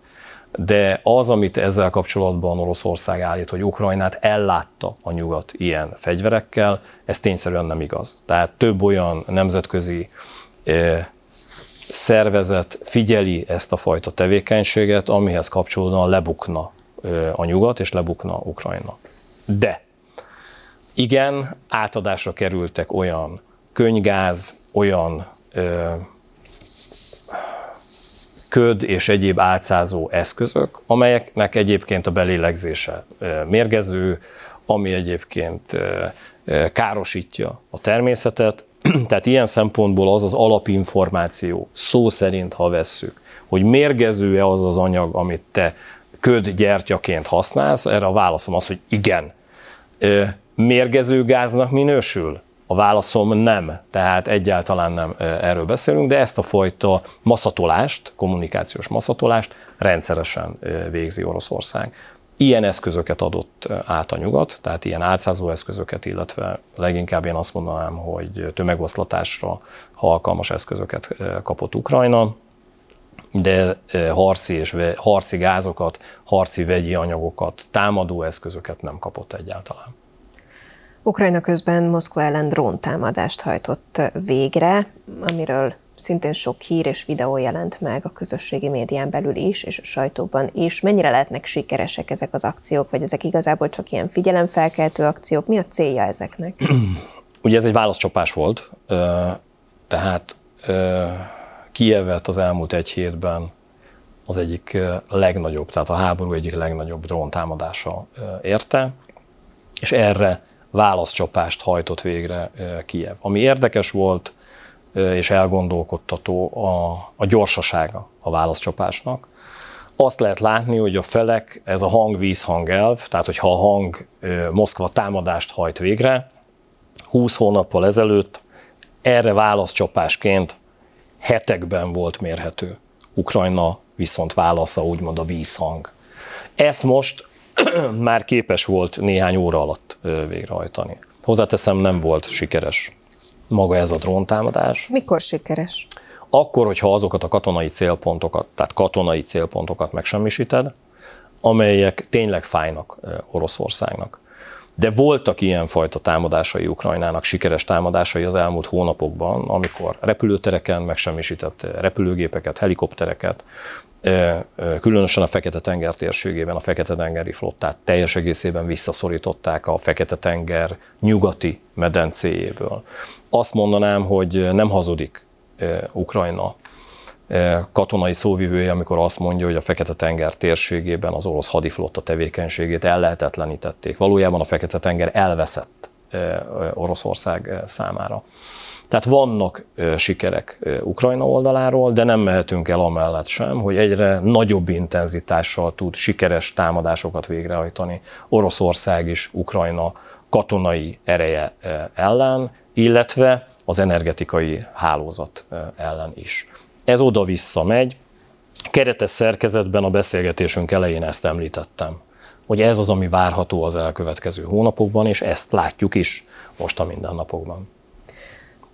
[SPEAKER 2] de az, amit ezzel kapcsolatban Oroszország állít, hogy Ukrajnát ellátta a nyugat ilyen fegyverekkel, ez tényszerűen nem igaz. Tehát több olyan nemzetközi szervezet figyeli ezt a fajta tevékenységet, amihez kapcsolódóan lebukna a nyugat és lebukna Ukrajna. De igen, átadásra kerültek olyan könygáz, olyan ö, köd és egyéb átszázó eszközök, amelyeknek egyébként a belélegzése mérgező, ami egyébként károsítja a természetet. Tehát ilyen szempontból az az alapinformáció, szó szerint, ha vesszük, hogy mérgező-e az az anyag, amit te köd gyertyaként használsz, erre a válaszom az, hogy igen. Mérgező gáznak minősül? A válaszom nem, tehát egyáltalán nem erről beszélünk, de ezt a fajta maszatolást, kommunikációs maszatolást rendszeresen végzi Oroszország. Ilyen eszközöket adott át a nyugat, tehát ilyen átszázó eszközöket, illetve leginkább én azt mondanám, hogy tömegoszlatásra alkalmas eszközöket kapott Ukrajna, de harci és harci gázokat, harci vegyi anyagokat, támadó eszközöket nem kapott egyáltalán.
[SPEAKER 1] Ukrajna közben Moszkva ellen dróntámadást hajtott végre, amiről szintén sok hír és videó jelent meg a közösségi médián belül is, és a sajtóban is. Mennyire lehetnek sikeresek ezek az akciók, vagy ezek igazából csak ilyen figyelemfelkeltő akciók? Mi a célja ezeknek?
[SPEAKER 2] Ugye ez egy válaszcsapás volt, tehát Kijevet az elmúlt egy hétben az egyik legnagyobb, tehát a háború egyik legnagyobb dróntámadása érte, és erre válaszcsapást hajtott végre Kijev. Ami érdekes volt és elgondolkodtató a, a gyorsasága a válaszcsapásnak. Azt lehet látni, hogy a felek, ez a hang-vízhang elv, tehát hogyha a hang Moszkva támadást hajt végre, 20 hónappal ezelőtt erre válaszcsapásként hetekben volt mérhető Ukrajna viszont válasza úgymond a vízhang. Ezt most már képes volt néhány óra alatt végrehajtani. Hozzáteszem, nem volt sikeres maga ez a dróntámadás.
[SPEAKER 1] Mikor sikeres?
[SPEAKER 2] Akkor, hogyha azokat a katonai célpontokat, tehát katonai célpontokat megsemmisíted, amelyek tényleg fájnak Oroszországnak. De voltak ilyenfajta támadásai Ukrajnának, sikeres támadásai az elmúlt hónapokban, amikor repülőtereken megsemmisített repülőgépeket, helikoptereket, különösen a Fekete-tenger térségében a Fekete-tengeri flottát teljes egészében visszaszorították a Fekete-tenger nyugati medencéjéből. Azt mondanám, hogy nem hazudik Ukrajna katonai szóvivője, amikor azt mondja, hogy a Fekete-tenger térségében az orosz hadiflotta tevékenységét ellehetetlenítették. Valójában a Fekete-tenger elveszett Oroszország számára. Tehát vannak sikerek Ukrajna oldaláról, de nem mehetünk el amellett sem, hogy egyre nagyobb intenzitással tud sikeres támadásokat végrehajtani Oroszország is Ukrajna katonai ereje ellen, illetve az energetikai hálózat ellen is. Ez oda-vissza megy. Keretes szerkezetben a beszélgetésünk elején ezt említettem, hogy ez az, ami várható az elkövetkező hónapokban, és ezt látjuk is most a mindennapokban.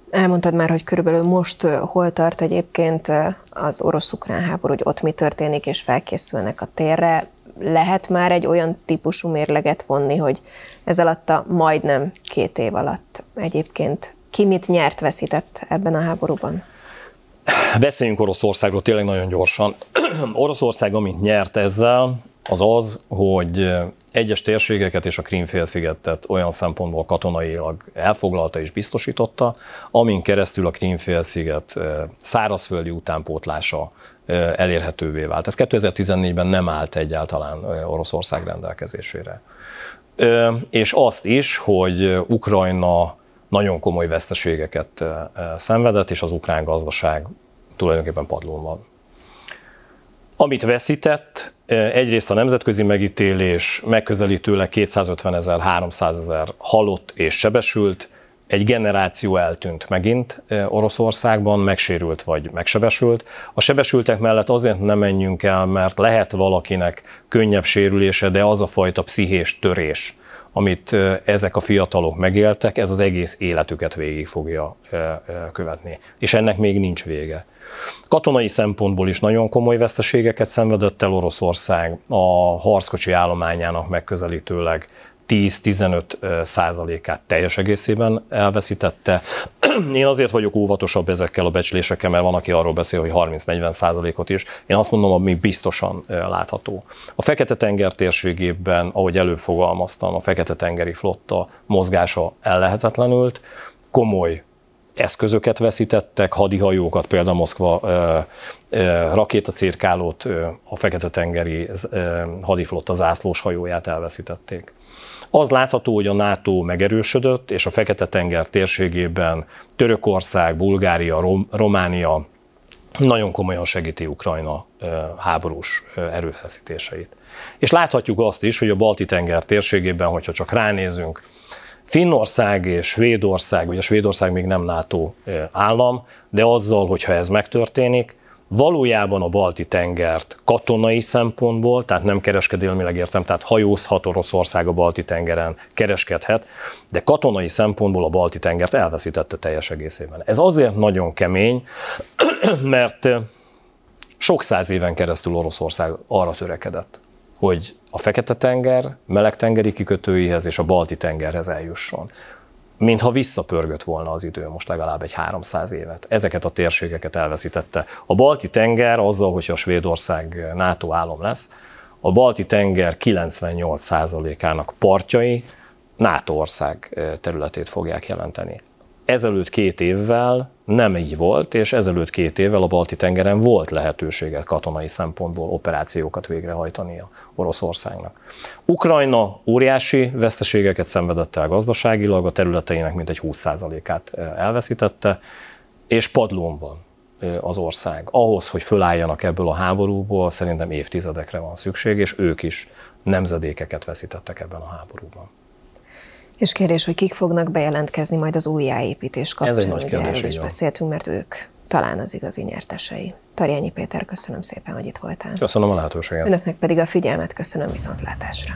[SPEAKER 1] Elmondtad már, hogy körülbelül most hol tart egyébként az orosz-ukrán háború, hogy ott mi történik, és felkészülnek a térre. Lehet már egy olyan típusú mérleget vonni, hogy ez alatt a majdnem két év alatt egyébként ki mit nyert, veszített ebben a háborúban?
[SPEAKER 2] Beszéljünk Oroszországról tényleg nagyon gyorsan. Oroszország, amit nyert ezzel, az az, hogy egyes térségeket és a Krímfélszigetet olyan szempontból katonailag elfoglalta és biztosította, amin keresztül a Krímfélsziget szárazföldi utánpótlása elérhetővé vált. Ez 2014-ben nem állt egyáltalán Oroszország rendelkezésére. És azt is, hogy Ukrajna nagyon komoly veszteségeket szenvedett, és az ukrán gazdaság tulajdonképpen padlón van. Amit veszített, egyrészt a nemzetközi megítélés megközelítőleg 250 ezer, 300 ezer halott és sebesült, egy generáció eltűnt megint Oroszországban, megsérült vagy megsebesült. A sebesültek mellett azért nem menjünk el, mert lehet valakinek könnyebb sérülése, de az a fajta pszichés törés, amit ezek a fiatalok megéltek, ez az egész életüket végig fogja követni. És ennek még nincs vége. Katonai szempontból is nagyon komoly veszteségeket szenvedett el Oroszország, a harckocsi állományának megközelítőleg 10-15 százalékát teljes egészében elveszítette. Én azért vagyok óvatosabb ezekkel a becslésekkel, mert van, aki arról beszél, hogy 30-40 százalékot is. Én azt mondom, ami biztosan látható. A Fekete-tenger térségében, ahogy előbb fogalmaztam, a Fekete-tengeri flotta mozgása ellehetetlenült, komoly eszközöket veszítettek, hadihajókat, például Moszkva rakétacirkálót, a Fekete-tengeri hadiflotta zászlós hajóját elveszítették. Az látható, hogy a NATO megerősödött, és a Fekete-tenger térségében Törökország, Bulgária, Rom- Románia nagyon komolyan segíti Ukrajna háborús erőfeszítéseit. És láthatjuk azt is, hogy a Balti-tenger térségében, hogyha csak ránézünk, Finnország és Svédország, ugye Svédország még nem NATO állam, de azzal, hogyha ez megtörténik, valójában a balti tengert katonai szempontból, tehát nem kereskedelmileg értem, tehát hajózhat Oroszország a balti tengeren, kereskedhet, de katonai szempontból a balti tengert elveszítette teljes egészében. Ez azért nagyon kemény, mert sok száz éven keresztül Oroszország arra törekedett, hogy a Fekete-tenger melegtengeri kikötőihez és a Balti-tengerhez eljusson mintha visszapörgött volna az idő most legalább egy 300 évet. Ezeket a térségeket elveszítette. A Balti tenger azzal, hogyha Svédország NATO állam lesz, a Balti tenger 98%-ának partjai NATO ország területét fogják jelenteni. Ezelőtt két évvel nem így volt, és ezelőtt két évvel a Balti-tengeren volt lehetősége katonai szempontból operációkat végrehajtani a Oroszországnak. Ukrajna óriási veszteségeket szenvedett el gazdaságilag, a területeinek mintegy 20%-át elveszítette, és padlón van az ország. Ahhoz, hogy fölálljanak ebből a háborúból, szerintem évtizedekre van szükség, és ők is nemzedékeket veszítettek ebben a háborúban.
[SPEAKER 1] És kérdés, hogy kik fognak bejelentkezni majd az újjáépítés kapcsán.
[SPEAKER 2] Ez egy nagy kérdés,
[SPEAKER 1] erről is beszéltünk, mert ők talán az igazi nyertesei. Tarjányi Péter, köszönöm szépen, hogy itt voltál.
[SPEAKER 2] Köszönöm a lehetőséget.
[SPEAKER 1] Önöknek pedig a figyelmet köszönöm viszontlátásra.